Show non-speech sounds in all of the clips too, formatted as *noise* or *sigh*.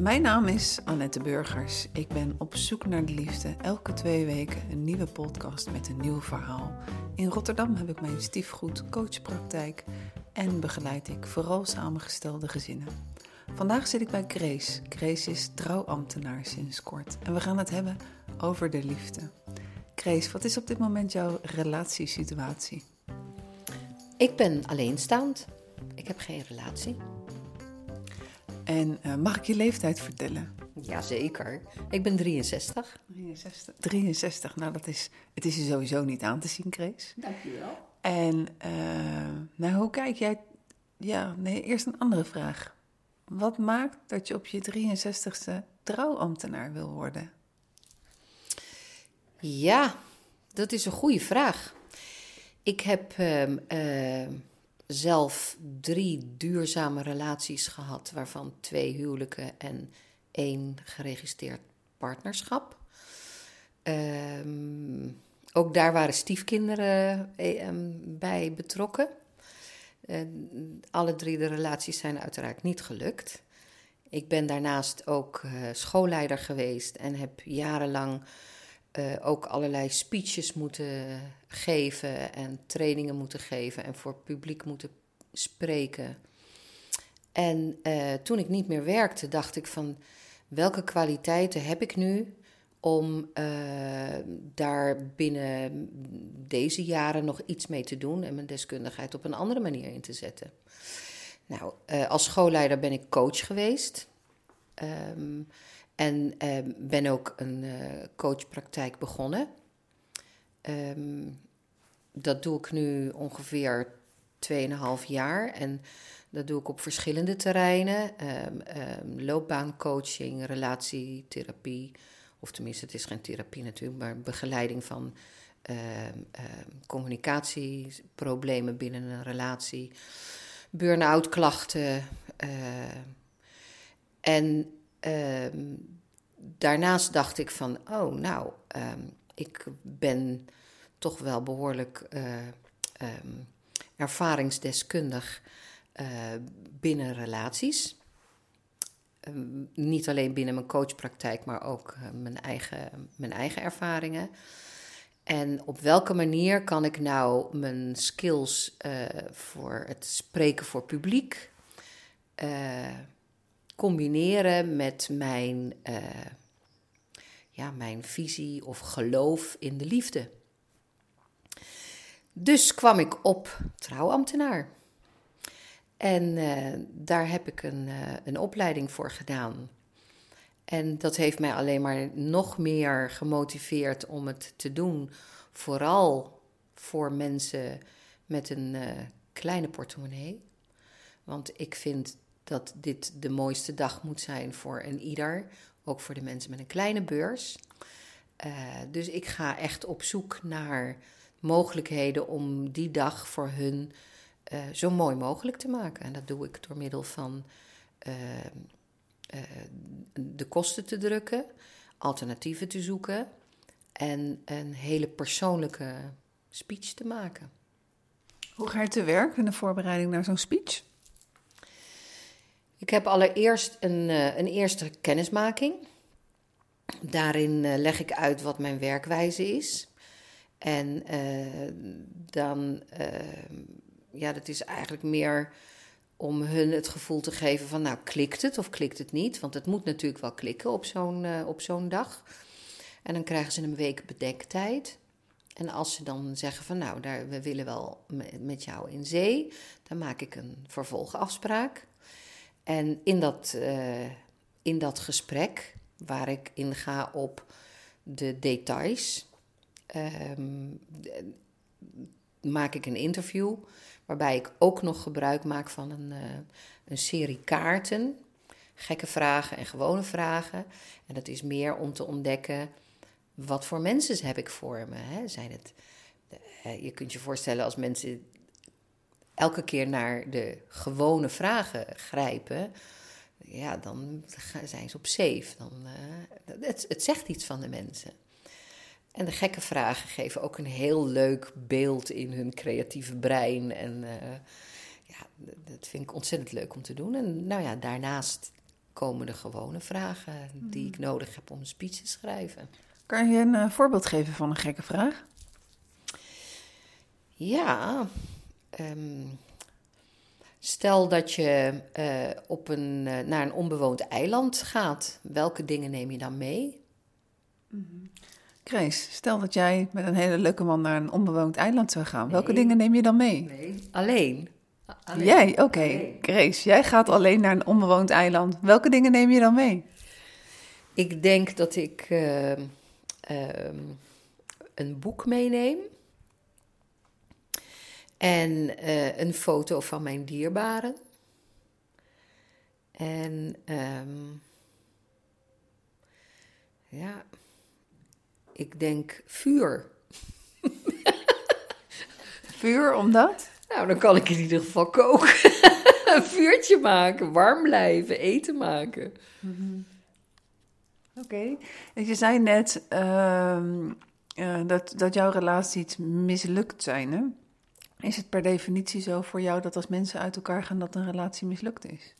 Mijn naam is Annette Burgers. Ik ben op zoek naar de liefde. Elke twee weken een nieuwe podcast met een nieuw verhaal. In Rotterdam heb ik mijn stiefgoed coachpraktijk en begeleid ik vooral samengestelde gezinnen. Vandaag zit ik bij Grace. Grace is trouwambtenaar sinds kort en we gaan het hebben over de liefde. Grace, wat is op dit moment jouw relatiesituatie? Ik ben alleenstaand. Ik heb geen relatie. En uh, mag ik je leeftijd vertellen? Jazeker. Ik ben 63. 63. 63. Nou, dat is, het is je sowieso niet aan te zien, Grace. Dankjewel. En uh, nou, hoe kijk jij... Ja, nee, eerst een andere vraag. Wat maakt dat je op je 63ste trouwambtenaar wil worden? Ja, dat is een goede vraag. Ik heb uh, uh, zelf drie duurzame relaties gehad, waarvan twee huwelijken en één geregistreerd partnerschap. Um, ook daar waren stiefkinderen ehm, bij betrokken. Alle drie de relaties zijn uiteraard niet gelukt. Ik ben daarnaast ook uh, schoolleider geweest en heb jarenlang uh, ook allerlei speeches moeten geven en trainingen moeten geven en voor publiek moeten spreken. En uh, toen ik niet meer werkte, dacht ik van welke kwaliteiten heb ik nu om uh, daar binnen deze jaren nog iets mee te doen en mijn deskundigheid op een andere manier in te zetten. Nou, als schoolleider ben ik coach geweest. Um, en uh, ben ook een uh, coachpraktijk begonnen. Um, dat doe ik nu ongeveer 2,5 jaar. En dat doe ik op verschillende terreinen: um, loopbaancoaching, relatietherapie. Of tenminste, het is geen therapie natuurlijk, maar begeleiding van communicatieproblemen binnen een relatie, burn-out klachten. En um, daarnaast dacht ik van, oh nou, um, ik ben toch wel behoorlijk uh, um, ervaringsdeskundig uh, binnen relaties. niet alleen binnen mijn coachpraktijk, maar ook uh, mijn, eigen, mijn eigen ervaringen. En op welke manier kan ik nou mijn skills voor het spreken voor publiek combineren met mijn, uh, ja, mijn visie of geloof in de liefde. Dus kwam ik op trouwambtenaar. En uh, daar heb ik een, uh, een opleiding voor gedaan. En dat heeft mij alleen maar nog meer gemotiveerd om het te doen. Vooral voor mensen met een kleine portemonnee. Want ik vind dat dit de mooiste dag moet zijn voor een ieder. Ook voor de mensen met een kleine beurs. Uh, dus ik ga echt op zoek naar mogelijkheden om die dag voor hun uh, zo mooi mogelijk te maken. En dat doe ik door middel van uh, de kosten te drukken, alternatieven te zoeken en een hele persoonlijke speech te maken. Hoe ga je te werk in de voorbereiding naar zo'n speech? Ik heb allereerst een, uh, een eerste kennismaking. Daarin uh, leg ik uit wat mijn werkwijze is. En uh, dan, ja, dat is eigenlijk meer om hun het gevoel te geven van, nou, klikt het of klikt het niet? Want het moet natuurlijk wel klikken op zo'n op zo'n dag. En dan krijgen ze een week bedenktijd. En als ze dan zeggen van, nou, daar, we willen wel met jou in zee, dan maak ik een vervolgafspraak. En in dat, uh, in dat gesprek, waar ik inga op de details, um, maak ik een interview. Waarbij ik ook nog gebruik maak van een, uh, een serie kaarten. Gekke vragen en gewone vragen. En dat is meer om te ontdekken wat voor mensen heb ik voor me. Hè? Zijn het, uh, je kunt je voorstellen als mensen elke keer naar de gewone vragen grijpen, ja, dan zijn ze op safe. Dan, uh, het, het zegt iets van de mensen. En de gekke vragen geven ook een heel leuk beeld in hun creatieve brein. En uh, ja, dat vind ik ontzettend leuk om te doen. En nou ja, daarnaast komen de gewone vragen die ik nodig heb om een speech te schrijven. Kan je een eh, voorbeeld geven van een gekke vraag? Ja, ehm, stel dat je eh, op een, eh, naar een onbewoond eiland gaat. Welke dingen neem je dan mee? Grace, stel dat jij met een hele leuke man naar een onbewoond eiland zou gaan. Welke dingen neem je dan mee? Nee. Alleen. Alleen. Jij, oké. Grace, jij gaat alleen naar een onbewoond eiland. Welke dingen neem je dan mee? Ik denk dat ik ehm, ehm, een boek meeneem. En eh, een foto van mijn dierbaren. En ehm, ja, ik denk vuur. *laughs* Vuur, omdat? Nou, dan kan ik in ieder geval koken. *laughs* een vuurtje maken, warm blijven, eten maken. Oké. En Je zei net ehm, eh, dat, dat jouw relaties mislukt zijn, hè? Is het per definitie zo voor jou dat als mensen uit elkaar gaan dat een relatie mislukt is?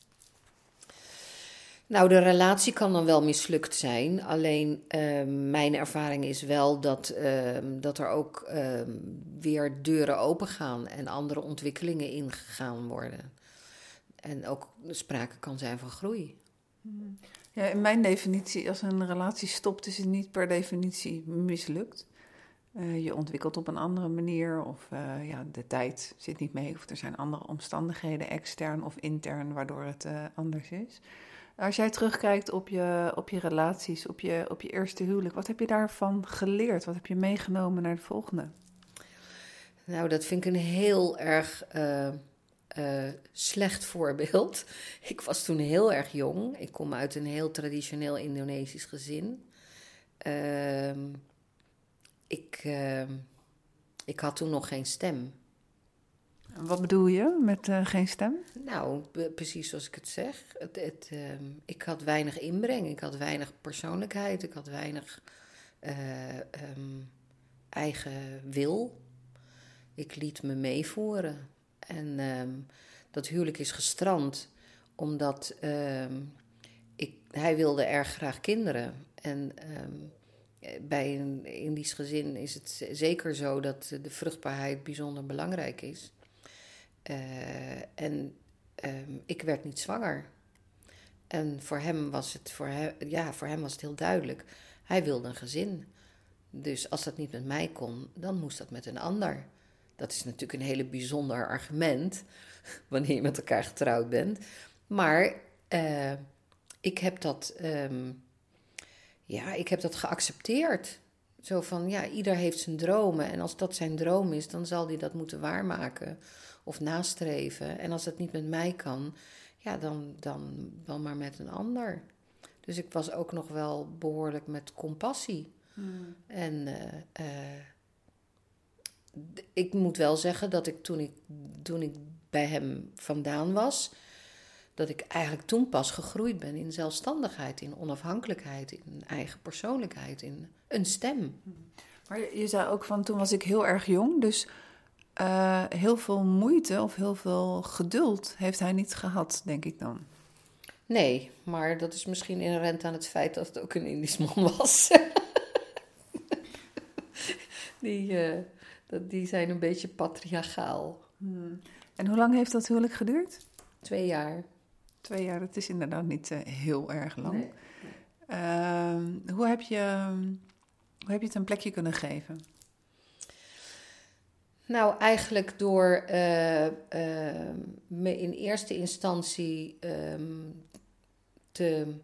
Nou, de relatie kan dan wel mislukt zijn. Alleen eh, mijn ervaring is wel dat, eh, dat er ook eh, weer deuren open gaan en andere ontwikkelingen ingegaan worden. En ook sprake kan zijn van groei. Ja, in mijn definitie, als een relatie stopt, is het niet per definitie mislukt. Eh, je ontwikkelt op een andere manier, of eh, ja, de tijd zit niet mee, of er zijn andere omstandigheden, extern of intern, waardoor het eh, anders is. Als jij terugkijkt op je, op je relaties, op je, op je eerste huwelijk, wat heb je daarvan geleerd? Wat heb je meegenomen naar de volgende? Nou, dat vind ik een heel erg slecht voorbeeld. *laughs* Ik was toen heel erg jong. Ik kom uit een heel traditioneel Indonesisch gezin. Ehm, ik, ehm, ik had toen nog geen stem. Wat bedoel je met eh, geen stem? Nou, precies zoals ik het zeg. Het, het, ehm, ik had weinig inbreng, ik had weinig persoonlijkheid, ik had weinig eh, ehm, eigen wil. Ik liet me meevoeren. En dat huwelijk is gestrand omdat ik, hij wilde erg graag kinderen. En bij een Indisch gezin is het zeker zo dat de vruchtbaarheid bijzonder belangrijk is. Eh, en ehm, ik werd niet zwanger. En voor hem, was het, voor, hem, ja, voor hem was het heel duidelijk. Hij wilde een gezin. Dus als dat niet met mij kon, dan moest dat met een ander. Dat is natuurlijk een hele bijzonder argument *laughs* wanneer je met elkaar getrouwd bent. Maar eh, ik, heb dat, ehm, ja, ik heb dat geaccepteerd. Zo van, ja, ieder heeft zijn dromen. En als dat zijn droom is, dan zal hij dat moeten waarmaken of nastreven. En als dat niet met mij kan, ja, dan, dan wel maar met een ander. Dus ik was ook nog wel behoorlijk met compassie. En eh, eh, ik moet wel zeggen dat ik toen, ik toen ik bij hem vandaan was, dat ik eigenlijk toen pas gegroeid ben in zelfstandigheid, in onafhankelijkheid, in eigen persoonlijkheid, in een stem. Maar je, je zei ook van toen was ik heel erg jong, dus eh, heel veel moeite of heel veel geduld heeft hij niet gehad, denk ik dan. Nee, maar dat is misschien inherent aan het feit dat het ook een Indisch man *laughs* was. die, eh, dat, die zijn een beetje patriarchaal. En hoe lang heeft dat huwelijk geduurd? Twee jaar. Twee jaar, dat is inderdaad niet eh, heel erg lang. Nee. Ehm, hoe, heb je, hoe heb je het een plekje kunnen geven? Nou, eigenlijk door eh, eh, me in eerste instantie ehm, te,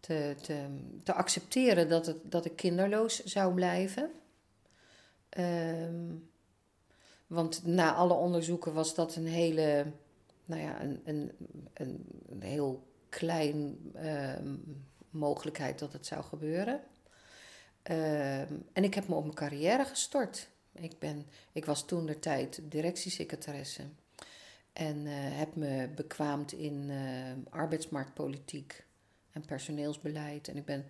te, te, te accepteren dat, het, dat ik kinderloos zou blijven. Ehm, want na alle onderzoeken was dat een hele, nou ja, een, een, een, heel klein ehm, mogelijkheid dat het zou gebeuren. Ehm, en ik heb me op mijn carrière gestort. Ik, ben, ik was toen de tijd directiesecretaresse en eh, heb me bekwaamd in eh, arbeidsmarktpolitiek en personeelsbeleid. En ik ben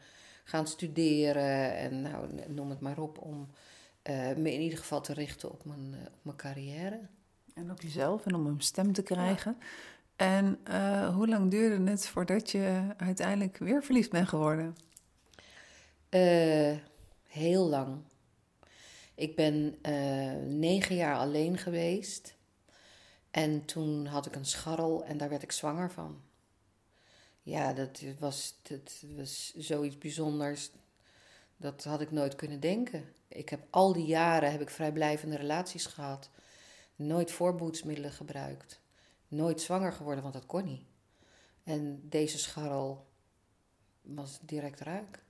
gaan studeren en nou, noem het maar op, om eh, me in ieder geval te richten op mijn, eh, op mijn carrière. En op jezelf en om een stem te krijgen. En uh, hoe lang duurde het voordat je uiteindelijk weer verliefd bent geworden? Uh, heel lang. Ik ben uh, negen jaar alleen geweest. En toen had ik een scharrel en daar werd ik zwanger van. Ja, dat was, dat was zoiets bijzonders. Dat had ik nooit kunnen denken. Ik heb al die jaren heb ik vrijblijvende relaties gehad. Nooit voorboedsmiddelen gebruikt. Nooit zwanger geworden, want dat kon niet. En deze scharrel was direct raak.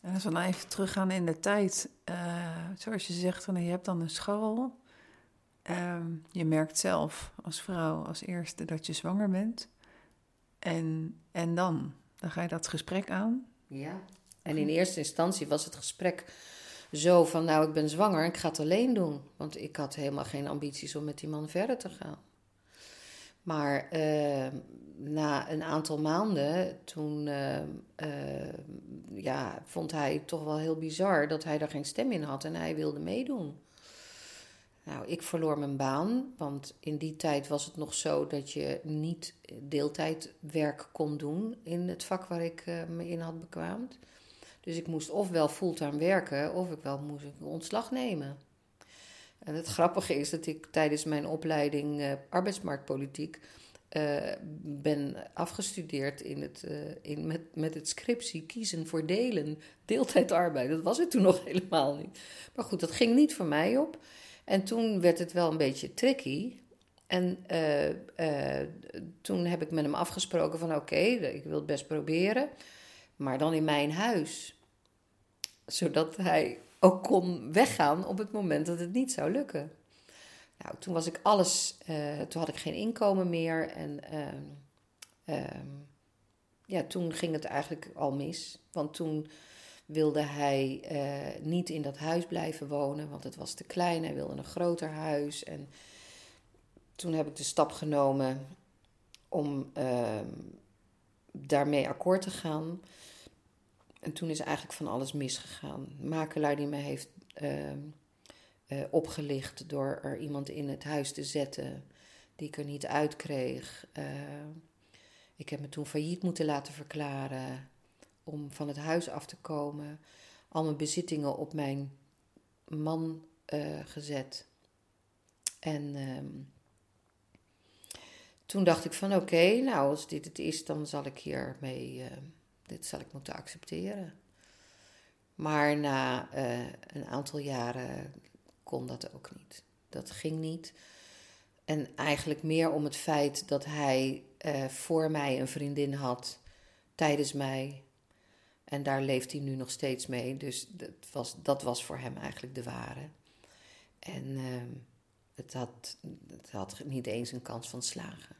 En als we nou even teruggaan in de tijd. Uh, zoals je zegt, je hebt dan een scharrel. Uh, je merkt zelf als vrouw als eerste dat je zwanger bent. En, en dan? Dan ga je dat gesprek aan. Ja. En in eerste instantie was het gesprek zo van, nou, ik ben zwanger, ik ga het alleen doen. Want ik had helemaal geen ambities om met die man verder te gaan. Maar uh, na een aantal maanden, toen uh, uh, ja, vond hij toch wel heel bizar dat hij daar geen stem in had en hij wilde meedoen. Nou, ik verloor mijn baan, want in die tijd was het nog zo dat je niet deeltijdwerk kon doen in het vak waar ik me in had bekwaamd. Dus ik moest ofwel fulltime werken of ik wel moest ik ontslag nemen. En het grappige is dat ik tijdens mijn opleiding uh, arbeidsmarktpolitiek uh, ben afgestudeerd in het, uh, in, met, met het scriptie kiezen voor delen, deeltijdarbeid. Dat was het toen nog *laughs* helemaal niet. Maar goed, dat ging niet voor mij op. En toen werd het wel een beetje tricky. En toen heb ik met hem afgesproken van oké, ik wil het best proberen maar dan in mijn huis. Zodat hij ook kon weggaan op het moment dat het niet zou lukken. Nou, toen was ik alles, uh, toen had ik geen inkomen meer en uh, ja, toen ging het eigenlijk al mis. Want toen wilde hij uh, niet in dat huis blijven wonen, want het was te klein. Hij wilde een groter huis. En toen heb ik de stap genomen om ehm, daarmee akkoord te gaan. En toen is eigenlijk van alles misgegaan. makelaar die me heeft uh, uh, opgelicht door er iemand in het huis te zetten die ik er niet uitkreeg. Uh, ik heb me toen failliet moeten laten verklaren om van het huis af te komen. Al mijn bezittingen op mijn man eh, gezet. En ehm, toen dacht ik van oké, nou als dit het is, dan zal ik hiermee dit zal ik moeten accepteren. Maar na uh, een aantal jaren kon dat ook niet. Dat ging niet. En eigenlijk meer om het feit dat hij uh, voor mij een vriendin had tijdens mij. En daar leeft hij nu nog steeds mee. Dus dat was, dat was voor hem eigenlijk de ware. En uh, het, had, het had niet eens een kans van slagen.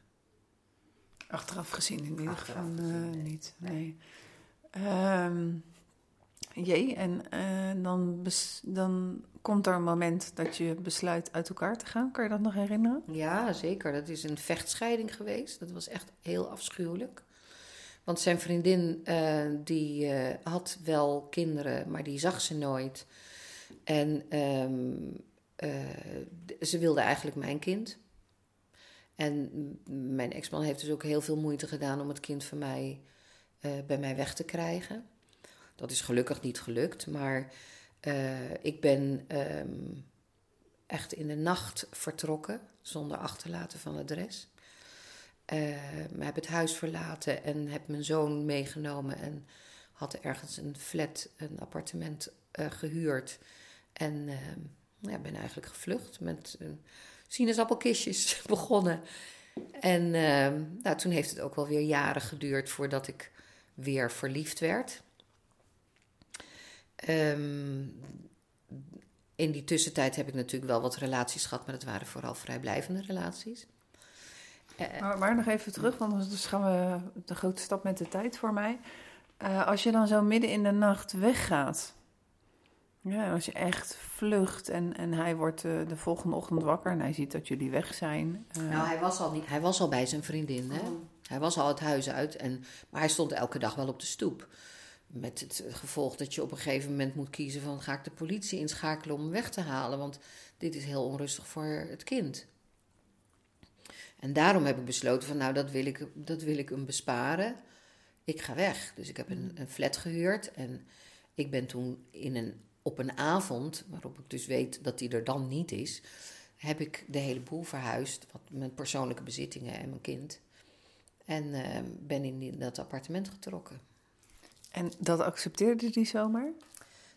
Achteraf gezien in ieder geval uh, niet. Nee. Um, jee, en uh, dan, dan komt er een moment dat je besluit uit elkaar te gaan. Kan je dat nog herinneren? Ja, zeker. Dat is een vechtscheiding geweest. Dat was echt heel afschuwelijk. Want zijn vriendin uh, die had wel kinderen, maar die zag ze nooit. En um, ze wilde eigenlijk mijn kind. En mijn ex-man heeft dus ook heel veel moeite gedaan om het kind van mij uh, bij mij weg te krijgen. Dat is gelukkig niet gelukt, maar uh, ik ben um, echt in de nacht vertrokken zonder achterlaten van adres. Uh, heb het huis verlaten en heb mijn zoon meegenomen en had ergens een flat, een appartement gehuurd. En ja, ben eigenlijk gevlucht met sinaasappelkistjes *laughs* begonnen. En nou, toen heeft het ook wel weer jaren geduurd voordat ik weer verliefd werd. Um, in die tussentijd heb ik natuurlijk wel wat relaties gehad, maar dat waren vooral vrijblijvende relaties. Uh, maar, maar, nog even terug, want dan gaan we de grote stap met de tijd voor mij. Uh, als je dan zo midden in de nacht weggaat, ja, als je echt vlucht en, en hij wordt uh, de volgende ochtend wakker en hij ziet dat jullie weg zijn. Nou, hij was al, niet, hij was al bij zijn vriendin. Hè? Oh. Hij was al het huis uit, en, maar hij stond elke dag wel op de stoep. Met het gevolg dat je op een gegeven moment moet kiezen van ga ik de politie inschakelen om hem weg te halen, want dit is heel onrustig voor het kind. En daarom heb ik besloten van nou, dat wil ik, dat wil ik hem besparen. Ik ga weg. Dus ik heb een, een flat gehuurd en ik ben toen in een, op een avond, waarop ik dus weet dat hij er dan niet is, heb ik de hele boel verhuisd. Wat, mijn persoonlijke bezittingen en mijn kind. En uh, ben in dat appartement getrokken. En dat accepteerde hij zomaar?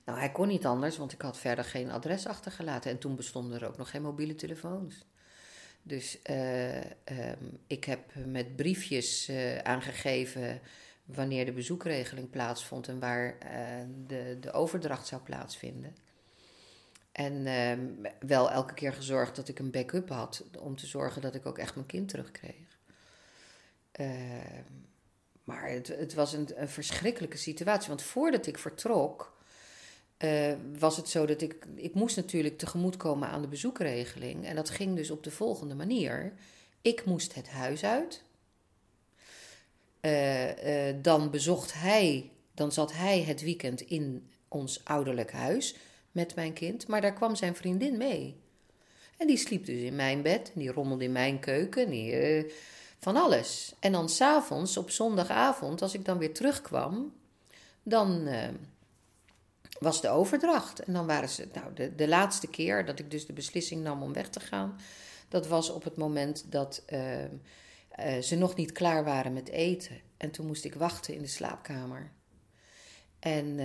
Nou, hij kon niet anders, want ik had verder geen adres achtergelaten. En toen bestonden er ook nog geen mobiele telefoons. Dus uh, um, ik heb met briefjes uh, aangegeven wanneer de bezoekregeling plaatsvond en waar uh, de, de overdracht zou plaatsvinden. En ehm, wel elke keer gezorgd dat ik een backup had om te zorgen dat ik ook echt mijn kind terugkreeg. Ehm, maar het, het was een, een, verschrikkelijke situatie. Want voordat ik vertrok, uh, was het zo dat ik. Ik moest natuurlijk tegemoetkomen aan de bezoekregeling. En dat ging dus op de volgende manier. Ik moest het huis uit. Uh, uh, dan bezocht hij. Dan zat hij het weekend in ons ouderlijk huis met mijn kind. Maar daar kwam zijn vriendin mee. En die sliep dus in mijn bed. En die rommelde in mijn keuken. Die, van alles. En dan s'avonds, op zondagavond, als ik dan weer terugkwam, dan was de overdracht. En dan waren ze, nou, de, de laatste keer dat ik dus de beslissing nam om weg te gaan, dat was op het moment dat uh, ze nog niet klaar waren met eten. En toen moest ik wachten in de slaapkamer. En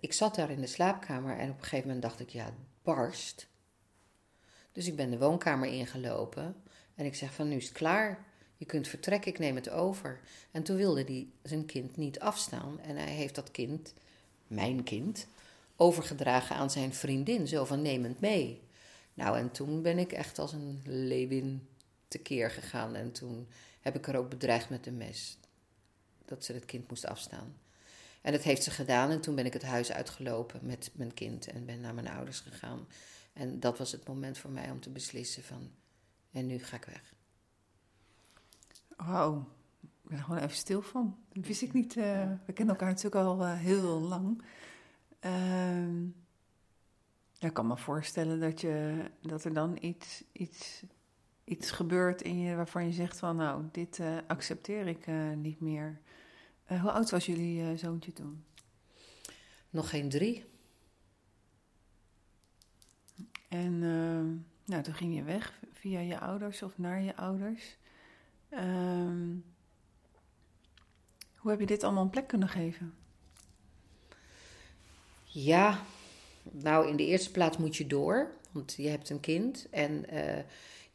ik zat daar in de slaapkamer en op een gegeven moment dacht ik, ja, barst. Dus ik ben de woonkamer ingelopen en ik zeg van nu is het klaar. Je kunt vertrekken, ik neem het over. En toen wilde hij zijn kind niet afstaan. En hij heeft dat kind, mijn kind, overgedragen aan zijn vriendin. Zo van neem het mee. Nou, en toen ben ik echt als een leeuwin tekeer gegaan. En toen heb ik er ook bedreigd met een mes. Dat ze het kind moest afstaan. En dat heeft ze gedaan. En toen ben ik het huis uitgelopen met mijn kind. En ben naar mijn ouders gegaan. En dat was het moment voor mij om te beslissen van... En nu ga ik weg. Wauw, ik ben er gewoon even stil van. Dat wist ik niet. Uh, we kennen elkaar natuurlijk al uh, heel lang. Uh, ik kan me voorstellen dat, je, dat er dan iets, iets, iets gebeurt in je waarvan je zegt van nou, dit uh, accepteer ik niet meer. hoe oud was jullie zoontje toen? Nog geen drie. En nou, toen ging je weg via je ouders of naar je ouders. Um, hoe heb je dit allemaal een plek kunnen geven? Ja, nou in de eerste plaats moet je door, want je hebt een kind en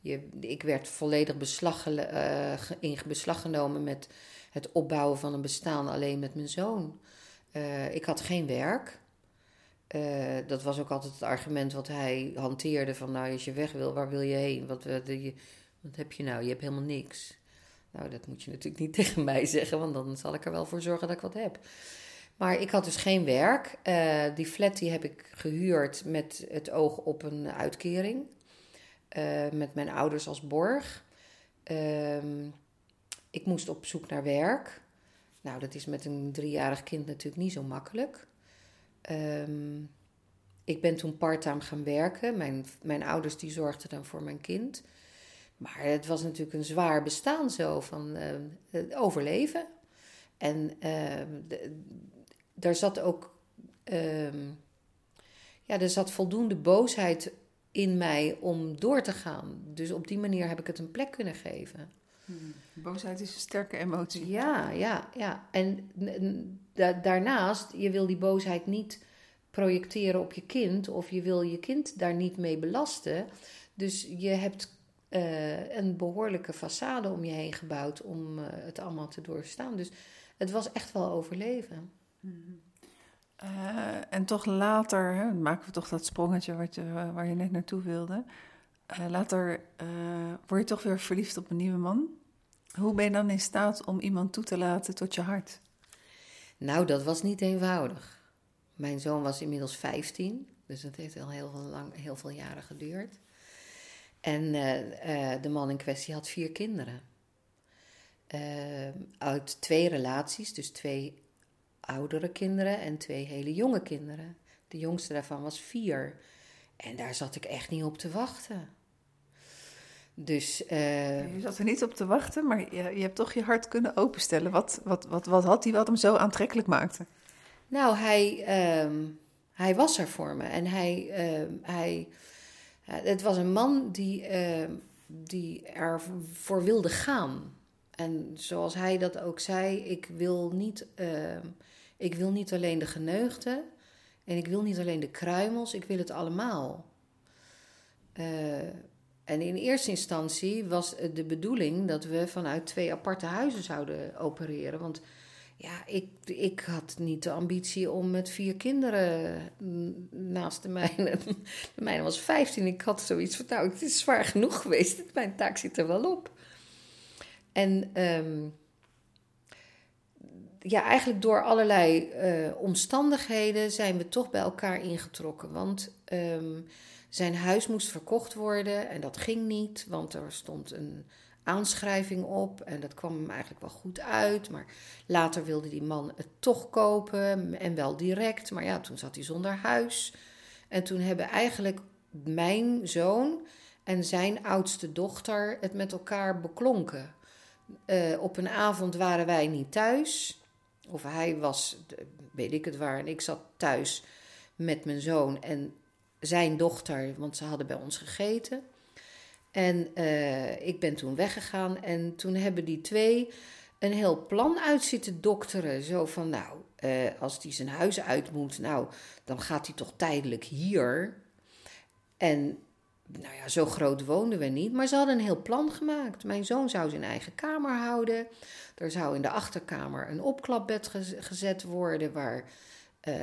je, ik werd volledig uh, in beslag genomen met het opbouwen van een bestaan alleen met mijn zoon. Uh, ik had geen werk. dat was ook altijd het argument wat hij hanteerde: van nou, als je weg wil, waar wil je heen? Wat, wat, heb je nou? Je hebt helemaal niks. Nou, dat moet je natuurlijk niet *laughs* tegen mij zeggen, want dan zal ik er wel voor zorgen dat ik wat heb. Maar ik had dus geen werk. Die flat die heb ik gehuurd met het oog op een uitkering. Uh, met mijn ouders als borg. Uh, ik moest op zoek naar werk. Nou, dat is met een driejarig kind natuurlijk niet zo makkelijk. Ehm, ik ben toen parttime gaan werken. Mijn, mijn ouders die zorgden dan voor mijn kind. Maar het was natuurlijk een zwaar bestaan zo van uh, overleven. En uh, daar zat ook. Ehm, ja, er zat voldoende boosheid in mij om door te gaan. Dus op die manier heb ik het een plek kunnen geven. Hmm. Boosheid is een sterke emotie. Ja, ja, ja. En da daarnaast, je wil die boosheid niet projecteren op je kind, of je wil je kind daar niet mee belasten. Dus je hebt uh, een behoorlijke façade om je heen gebouwd om uh, het allemaal te doorstaan. Dus het was echt wel overleven. Mm uh, en toch later, hè, maken we toch dat sprongetje wat je, waar je net naartoe wilde. later word je toch weer verliefd op een nieuwe man. Hoe ben je dan in staat om iemand toe te laten tot je hart? Nou, dat was niet eenvoudig. Mijn zoon was inmiddels 15, dus het heeft al heel lang, heel veel jaren geduurd. En de man in kwestie had vier kinderen. Uit twee relaties, dus twee oudere kinderen en twee hele jonge kinderen. De jongste daarvan was vier. En daar zat ik echt niet op te wachten. Dus, uh, je zat er niet op te wachten, maar je, je hebt toch je hart kunnen openstellen. Wat, wat, wat, wat had hij wat hem zo aantrekkelijk maakte? Nou, hij, uh, hij was er voor me. En hij, uh, hij, het was een man die, ehm, die ervoor wilde gaan. En zoals hij dat ook zei, ik wil niet, ik wil niet alleen de geneugden en ik wil niet alleen de kruimels, ik wil het allemaal. Uh, en in eerste instantie was de bedoeling dat we vanuit twee aparte huizen zouden opereren. Want ja, ik, ik had niet de ambitie om met vier kinderen naast de mijne. De mijne was 15. Ik had zoiets van, nou, het is zwaar genoeg geweest. Mijn taak zit er wel op. En um, ja, eigenlijk door allerlei uh, omstandigheden zijn we toch bij elkaar ingetrokken. Want um, zijn huis moest verkocht worden en dat ging niet, want er stond een aanschrijving op en dat kwam hem eigenlijk wel goed uit. Maar later wilde die man het toch kopen en wel direct. Maar ja, toen zat hij zonder huis. En toen hebben eigenlijk mijn zoon en zijn oudste dochter het met elkaar beklonken. Uh, op een avond waren wij niet thuis. Of hij was, weet ik het waar, en ik zat thuis met mijn zoon. En zijn dochter, want ze hadden bij ons gegeten. En uh, ik ben toen weggegaan en toen hebben die twee een heel plan uit zitten dokteren. Zo van, nou, uh, als hij zijn huis uit moet, nou, dan gaat hij toch tijdelijk hier. En nou ja, zo groot woonden we niet, maar ze hadden een heel plan gemaakt. Mijn zoon zou zijn eigen kamer houden. Er zou in de achterkamer een opklapbed gezet worden waar uh,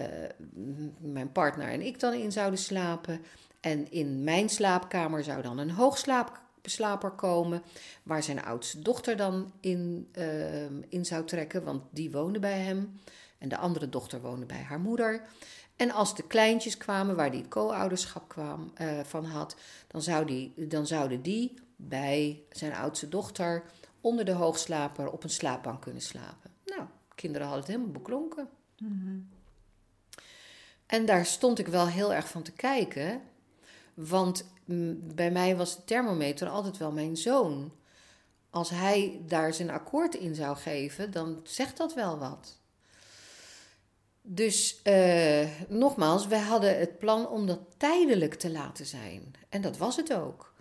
mijn partner en ik dan in zouden slapen. En in mijn slaapkamer zou dan een hoogslaper komen, waar zijn oudste dochter dan in, uh, in zou trekken, want die woonde bij hem. En de andere dochter woonde bij haar moeder. En als de kleintjes kwamen, waar die co-ouderschap kwam, uh, van had, dan, zou die, dan zouden die bij zijn oudste dochter onder de hoogslaper op een slaapbank kunnen slapen. Nou, kinderen hadden het helemaal beklonken. Mm -hmm. En daar stond ik wel heel erg van te kijken. Want bij mij was de thermometer altijd wel mijn zoon. Als hij daar zijn akkoord in zou geven, dan zegt dat wel wat. Dus uh, nogmaals, wij hadden het plan om dat tijdelijk te laten zijn. En dat was het ook.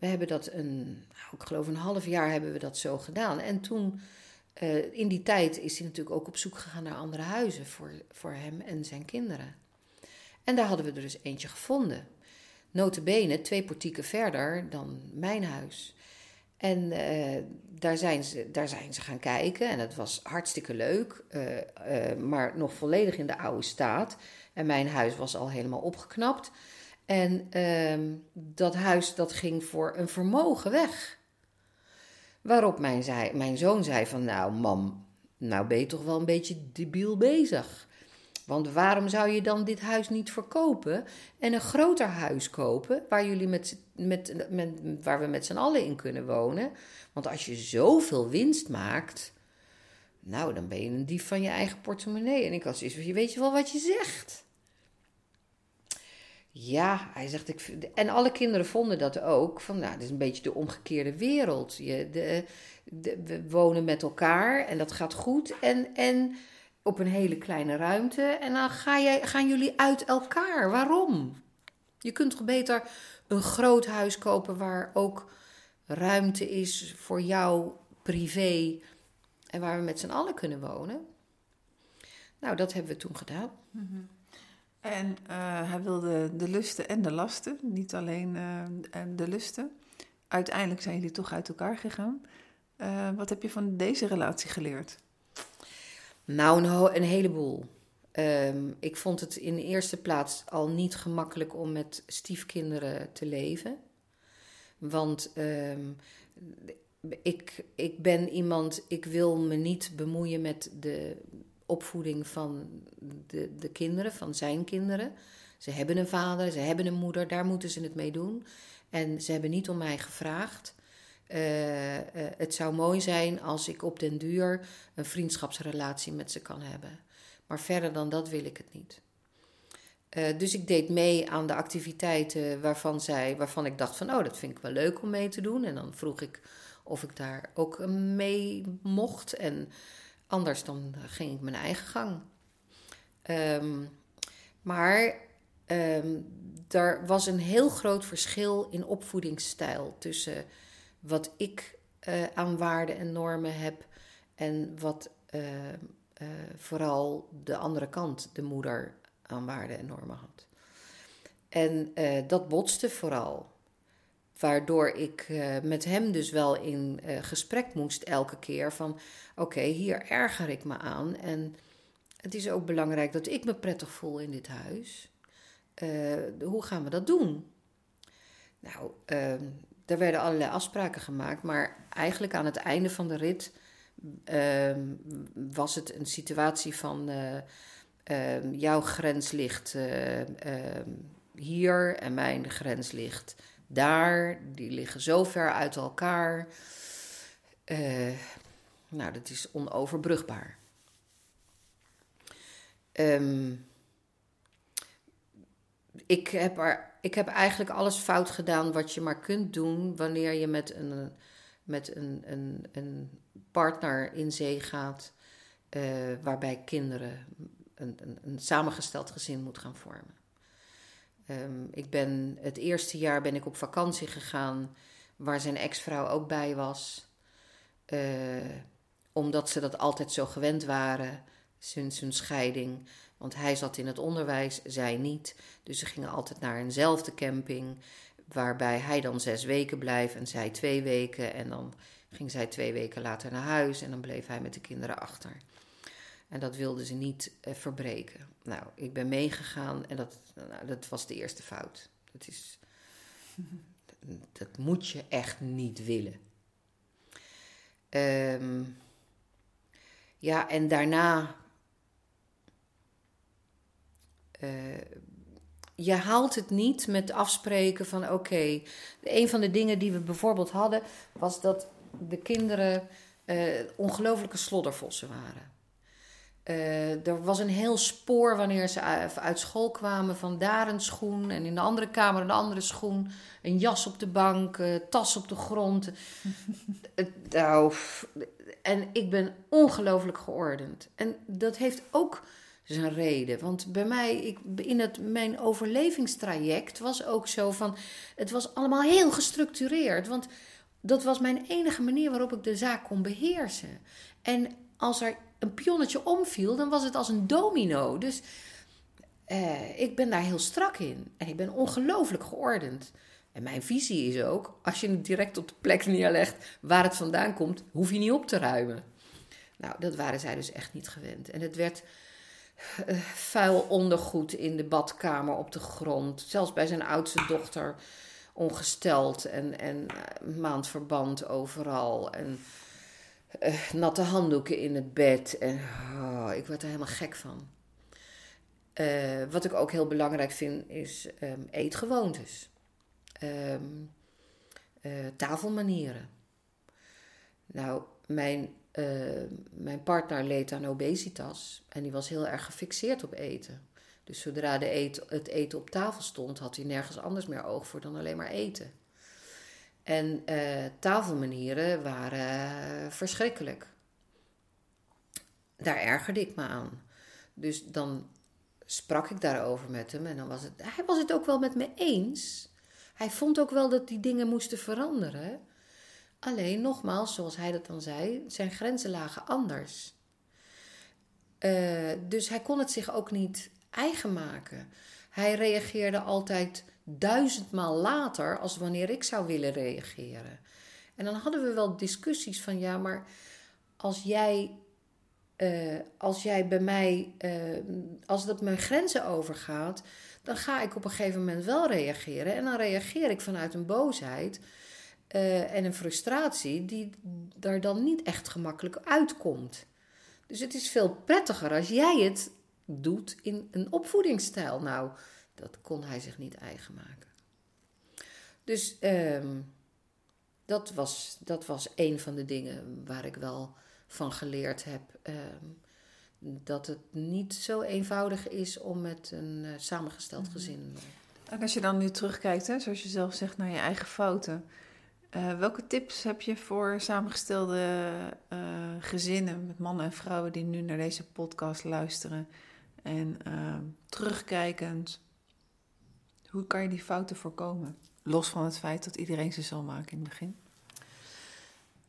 We hebben dat een, nou, ik geloof een half jaar hebben we dat zo gedaan. En toen, uh, in die tijd, is hij natuurlijk ook op zoek gegaan naar andere huizen voor, voor hem en zijn kinderen. En daar hadden we er dus eentje gevonden. Notabene twee portieken verder dan mijn huis. En uh, daar, zijn ze, daar zijn ze gaan kijken en dat was hartstikke leuk, uh, maar nog volledig in de oude staat. En mijn huis was al helemaal opgeknapt. En ehm, dat huis dat ging voor een vermogen weg. Waarop mijn, zei, mijn zoon zei van, nou mam, nou ben je toch wel een beetje debiel bezig. Want waarom zou je dan dit huis niet verkopen en een groter huis kopen waar, jullie met, met, waar we met z'n allen in kunnen wonen? Want als je zoveel winst maakt, nou dan ben je een dief van je eigen portemonnee. En ik had zoiets van, weet je wel wat je zegt? Ja, hij zegt, ik, en alle kinderen vonden dat ook. Van, nou, dit is een beetje de omgekeerde wereld. Je, de, we wonen met elkaar en dat gaat goed. En, en op een hele kleine ruimte en dan ga jij, gaan jullie uit elkaar. Waarom? Je kunt toch beter een groot huis kopen waar ook ruimte is voor jou privé en waar we met z'n allen kunnen wonen. Nou, dat hebben we toen gedaan. Mhm. En uh, hij wilde de lusten en de lasten, niet alleen uh, de lusten. Uiteindelijk zijn jullie toch uit elkaar gegaan. Uh, wat heb je van deze relatie geleerd? Nou, een, een heleboel. Um, ik vond het in de eerste plaats al niet gemakkelijk om met stiefkinderen te leven. Want um, ik, ik ben iemand, ik wil me niet bemoeien met de opvoeding van de, de kinderen, van zijn kinderen. Ze hebben een vader, ze hebben een moeder, daar moeten ze het mee doen. En ze hebben niet om mij gevraagd. Uh, uh, het zou mooi zijn als ik op den duur een vriendschapsrelatie met ze kan hebben. Maar verder dan dat wil ik het niet. Eh, dus ik deed mee aan de activiteiten waarvan, zij, waarvan ik dacht van, oh, dat vind ik wel leuk om mee te doen. En dan vroeg ik of ik daar ook mee mocht. En anders dan ging ik mijn eigen gang. Um, maar um, er was een heel groot verschil in opvoedingsstijl tussen wat ik uh, aan waarden en normen heb en wat uh, vooral de andere kant, de moeder, aan waarden en normen had. En dat botste vooral. Waardoor ik met hem dus wel in gesprek moest elke keer van... oké, hier erger ik me aan en het is ook belangrijk dat ik me prettig voel in dit huis. Uh, hoe gaan we dat doen? Nou, uh, er werden allerlei afspraken gemaakt, maar eigenlijk aan het einde van de rit uh, was het een situatie van uh, jouw grens ligt ehm, hier en mijn grens ligt daar. Die liggen zo ver uit elkaar. nou, dat is onoverbrugbaar. Um, ik, heb er, ik heb eigenlijk alles fout gedaan wat je maar kunt doen wanneer je met een, met een, een, een partner in zee gaat, uh, waarbij kinderen een, een, een, samengesteld gezin moet gaan vormen. Um, ik ben, het eerste jaar ben ik op vakantie gegaan, waar zijn ex-vrouw ook bij was. Uh, omdat ze dat altijd zo gewend waren sinds hun scheiding. Want hij zat in het onderwijs, zij niet. Dus ze gingen altijd naar eenzelfde camping. Waarbij hij dan zes weken blijft en zij twee weken. En dan ging zij twee weken later naar huis en dan bleef hij met de kinderen achter. En dat wilden ze niet uh, verbreken. Nou, ik ben meegegaan en dat, nou, dat was de eerste fout. Dat, is, *laughs* dat moet je echt niet willen. Um, ja, en daarna uh, je haalt het niet met afspreken van oké. Okay. Een van de dingen die we bijvoorbeeld hadden was dat de kinderen uh, ongelofelijke sloddervossen waren. Uh, er was een heel spoor wanneer ze uit school kwamen van daar een schoen en in de andere kamer een andere schoen, een jas op de bank, uh, tas op de grond. *laughs* nou, en ik ben ongelooflijk geordend. En dat heeft ook een reden. Want bij mij, ik, in het, mijn overlevingstraject was ook zo van. Het was allemaal heel gestructureerd. Want dat was mijn enige manier waarop ik de zaak kon beheersen. En als er een pionnetje omviel, dan was het als een domino. Dus eh, ik ben daar heel strak in. En ik ben ongelooflijk geordend. En mijn visie is ook, als je het direct op de plek neerlegt waar het vandaan komt, hoef je niet op te ruimen. Nou, dat waren zij dus echt niet gewend. En het werd uh, vuil ondergoed in de badkamer op de grond. Zelfs bij zijn oudste dochter ongesteld en, en uh, maandverband overal. En uh, natte handdoeken in het bed. En oh, ik word er helemaal gek van. wat ik ook heel belangrijk vind is um, eetgewoontes. Um, tafelmanieren. Nou, mijn mijn partner leed aan obesitas en die was heel erg gefixeerd op eten. Dus zodra de eet, het eten op tafel stond, had hij nergens anders meer oog voor dan alleen maar eten. En uh, tafelmanieren waren verschrikkelijk. Daar ergerde ik me aan. Dus dan sprak ik daarover met hem en dan was het. Hij was het ook wel met me eens. Hij vond ook wel dat die dingen moesten veranderen. Alleen, nogmaals, zoals hij dat dan zei, zijn grenzen lagen anders. Uh, dus hij kon het zich ook niet eigen maken. Hij reageerde altijd duizendmaal later als wanneer ik zou willen reageren. En dan hadden we wel discussies van ja, maar als jij, uh, als jij bij mij, uh, als dat mijn grenzen overgaat, dan ga ik op een gegeven moment wel reageren. En dan reageer ik vanuit een boosheid. Uh, en een frustratie die daar dan niet echt gemakkelijk uitkomt. Dus het is veel prettiger als jij het doet in een opvoedingsstijl. Nou, dat kon hij zich niet eigen maken. Dus um, dat, was, dat was een van de dingen waar ik wel van geleerd heb. Um, dat het niet zo eenvoudig is om met een uh, samengesteld Mhm. gezin. En als je dan nu terugkijkt, hè, zoals je zelf zegt, naar je eigen fouten. eh, welke tips heb je voor samengestelde eh, gezinnen met mannen en vrouwen die nu naar deze podcast luisteren? En eh, terugkijkend, hoe kan je die fouten voorkomen? Los van het feit dat iedereen ze zal maken in het begin.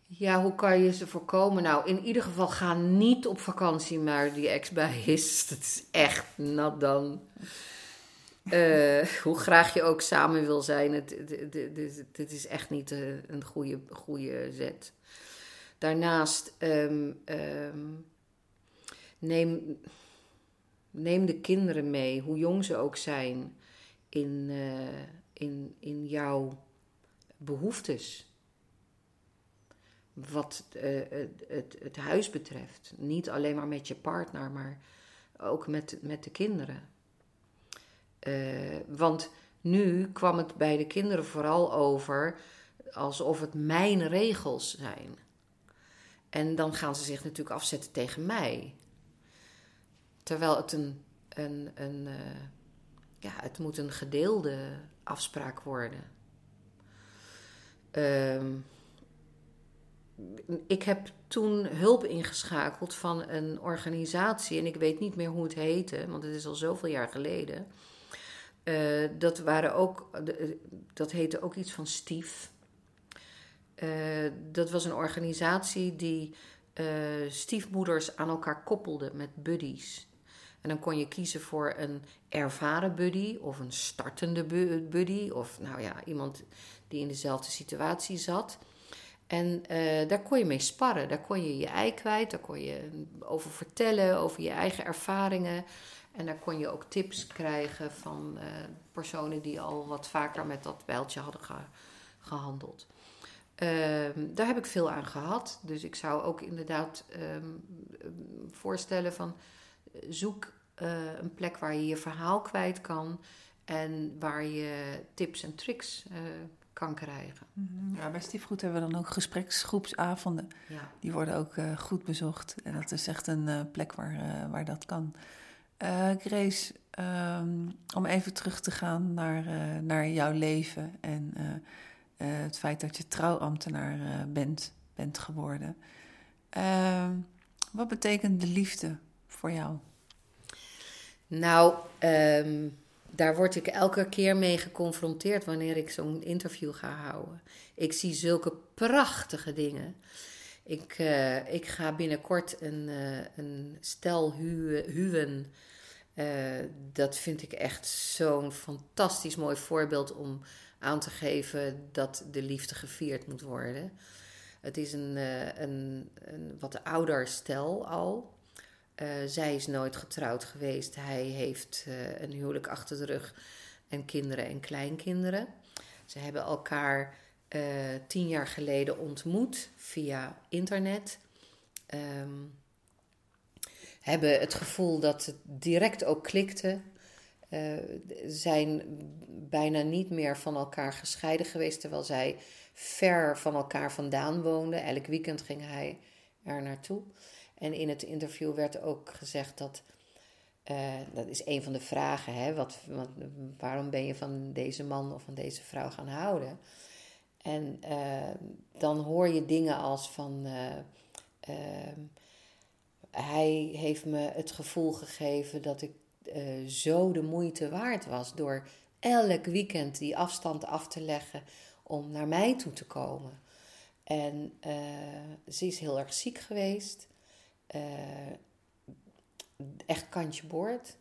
Ja, hoe kan je ze voorkomen? Nou, in ieder geval ga niet op vakantie waar die ex bij *laughs* is. Dat is echt nat dan. Eh, hoe graag je ook samen wil zijn, het, het is echt niet eh, een goede, goede zet. Daarnaast, ehm, ehm, neem, neem de kinderen mee, hoe jong ze ook zijn, in, eh, in, in jouw behoeftes wat eh, het, het, huis betreft. Niet alleen maar met je partner, maar ook met, met de kinderen. Eh, want nu kwam het bij de kinderen vooral over alsof het mijn regels zijn. En dan gaan ze zich natuurlijk afzetten tegen mij. Terwijl het een, een, een ja, het moet een gedeelde afspraak worden. Ehm ik heb toen hulp ingeschakeld van een organisatie. En ik weet niet meer hoe het heette, want het is al zoveel jaar geleden. Eh, dat, waren ook, de- dat heette ook iets van Stief. Eh, dat was een organisatie die eh, stiefmoeders aan elkaar koppelde met buddies. En dan kon je kiezen voor een ervaren buddy of een startende bu- buddy. Of nou ja, iemand die in dezelfde situatie zat. En eh, daar kon je mee sparren. Daar kon je je ei kwijt. Daar kon je over vertellen, over je eigen ervaringen. En daar kon je ook tips krijgen van eh, personen die al wat vaker met dat bijltje hadden ge- gehandeld. Ehm, daar heb ik veel aan gehad. Dus ik zou ook inderdaad ehm, voorstellen van zoek eh, een plek waar je je verhaal kwijt kan en waar je tips en tricks eh, kan krijgen. Ja, bij Stiefgoed hebben we dan ook gespreksgroepsavonden. Ja. Die worden ook eh, goed bezocht. En dat is echt een plek waar, waar dat kan. Grace, ehm, om even terug te gaan naar, naar jouw leven en het feit dat je trouwambtenaar bent, bent geworden. Ehm, wat betekent de liefde voor jou? Nou, ehm, daar word ik elke keer mee geconfronteerd wanneer ik zo'n interview ga houden. Ik zie zulke prachtige dingen. Ik, eh, ik ga binnenkort een, eh, een stel huwen. Eh, dat vind ik echt zo'n fantastisch mooi voorbeeld om aan te geven dat de liefde gevierd moet worden. Het is een, een, een wat ouder stel al. Eh, zij is nooit getrouwd geweest. Hij heeft eh, een huwelijk achter de rug en kinderen en kleinkinderen. Ze hebben elkaar eh, tien jaar geleden ontmoet via internet. Ehm, hebben het gevoel dat het direct ook klikte. Zijn bijna niet meer van elkaar gescheiden geweest, terwijl zij ver van elkaar vandaan woonden. Elk weekend ging hij er naartoe. En in het interview werd ook gezegd dat. eh, dat is een van de vragen, hè? Wat, waarom ben je van deze man of van deze vrouw gaan houden? En eh, dan hoor je dingen als van. eh, hij heeft me het gevoel gegeven dat ik zo de moeite waard was door elk weekend die afstand af te leggen om naar mij toe te komen. En ze is heel erg ziek geweest. Eh, echt kantje boord.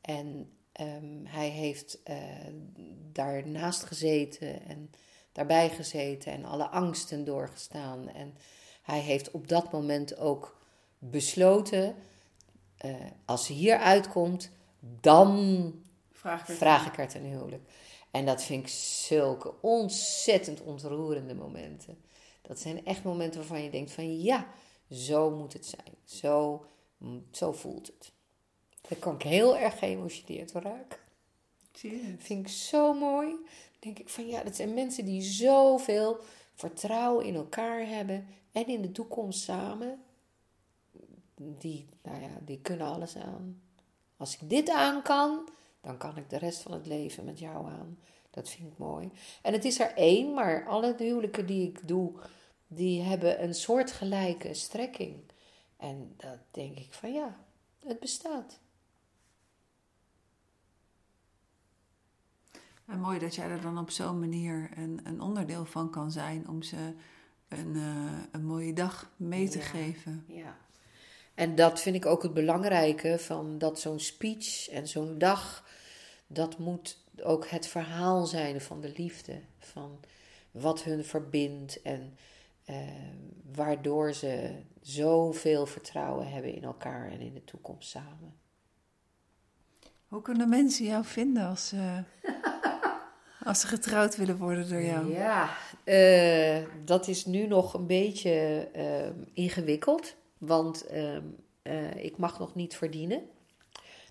En ehm, hij heeft eh, daarnaast gezeten en daarbij gezeten en alle angsten doorgestaan. En hij heeft op dat moment ook besloten: eh, als ze hier uitkomt, dan Vraag vraag ik haar ten huwelijk. En dat vind ik zulke ontzettend ontroerende momenten. Dat zijn echt momenten waarvan je denkt van ja, zo moet het zijn. Zo, zo voelt het. Daar kan ik heel erg geëmotioneerd door raken. Het? Vind ik zo mooi. Dan denk ik van ja, dat zijn mensen die zoveel vertrouwen in elkaar hebben en in de toekomst samen. die, nou ja, die kunnen alles aan. Als ik dit aan kan, dan kan ik de rest van het leven met jou aan. Dat vind ik mooi. En het is er één, maar alle huwelijken die ik doe, die hebben een soortgelijke strekking. En dat denk ik van ja, het bestaat. En mooi dat jij er dan op zo'n manier een, een onderdeel van kan zijn om ze een, uh, een mooie dag mee te geven. Ja. En dat vind ik ook het belangrijke van dat zo'n speech en zo'n dag, dat moet ook het verhaal zijn van de liefde, van wat hun verbindt en uh, waardoor ze zoveel vertrouwen hebben in elkaar en in de toekomst samen. Hoe kunnen mensen jou vinden als ze, *laughs* als ze getrouwd willen worden door jou? Ja, uh, dat is nu nog een beetje uh, ingewikkeld, want uh, ik mag nog niet verdienen.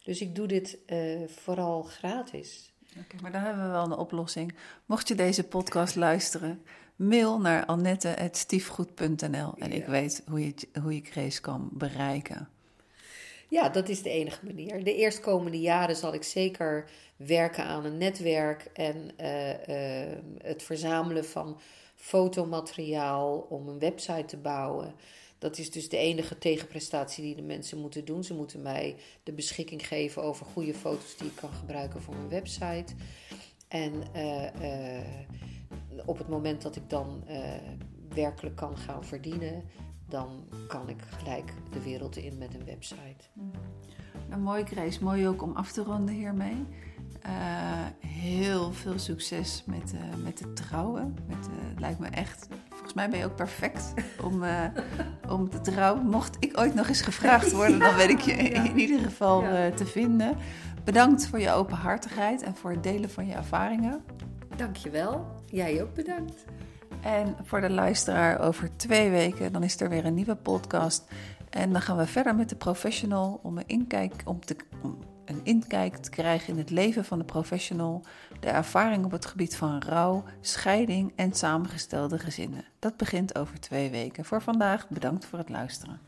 Dus ik doe dit vooral gratis. Okay, maar dan hebben we wel een oplossing. Mocht je deze podcast luisteren, mail naar annette.stiefgoed.nl en ik weet hoe je, hoe je Grace kan bereiken. Ja, dat is de enige manier. De eerstkomende jaren zal ik zeker werken aan een netwerk en uh, uh, het verzamelen van fotomateriaal om een website te bouwen. Dat is dus de enige tegenprestatie die de mensen moeten doen. Ze moeten mij de beschikking geven over goede foto's die ik kan gebruiken voor mijn website. En uh, op het moment dat ik dan werkelijk kan gaan verdienen, dan kan ik gelijk de wereld in met een website. Nou, mooi, Grace. Mooi ook om af te ronden hiermee. Uh, heel veel succes met, uh, met het trouwen. Met, uh, lijkt me echt. Volgens mij ben je ook perfect om, om te trouwen. Mocht ik ooit nog eens gevraagd worden, dan ben ik je *laughs* in ieder geval te vinden. Bedankt voor je openhartigheid en voor het delen van je ervaringen. Dankjewel. Jij ook bedankt. En voor de luisteraar, over twee weken dan is er weer een nieuwe podcast. En dan gaan we verder met de professional om een inkijk, om te, om een inkijk te krijgen in het leven van de professional, de ervaring op het gebied van rouw, scheiding en samengestelde gezinnen. Dat begint over twee weken. Voor vandaag bedankt voor het luisteren.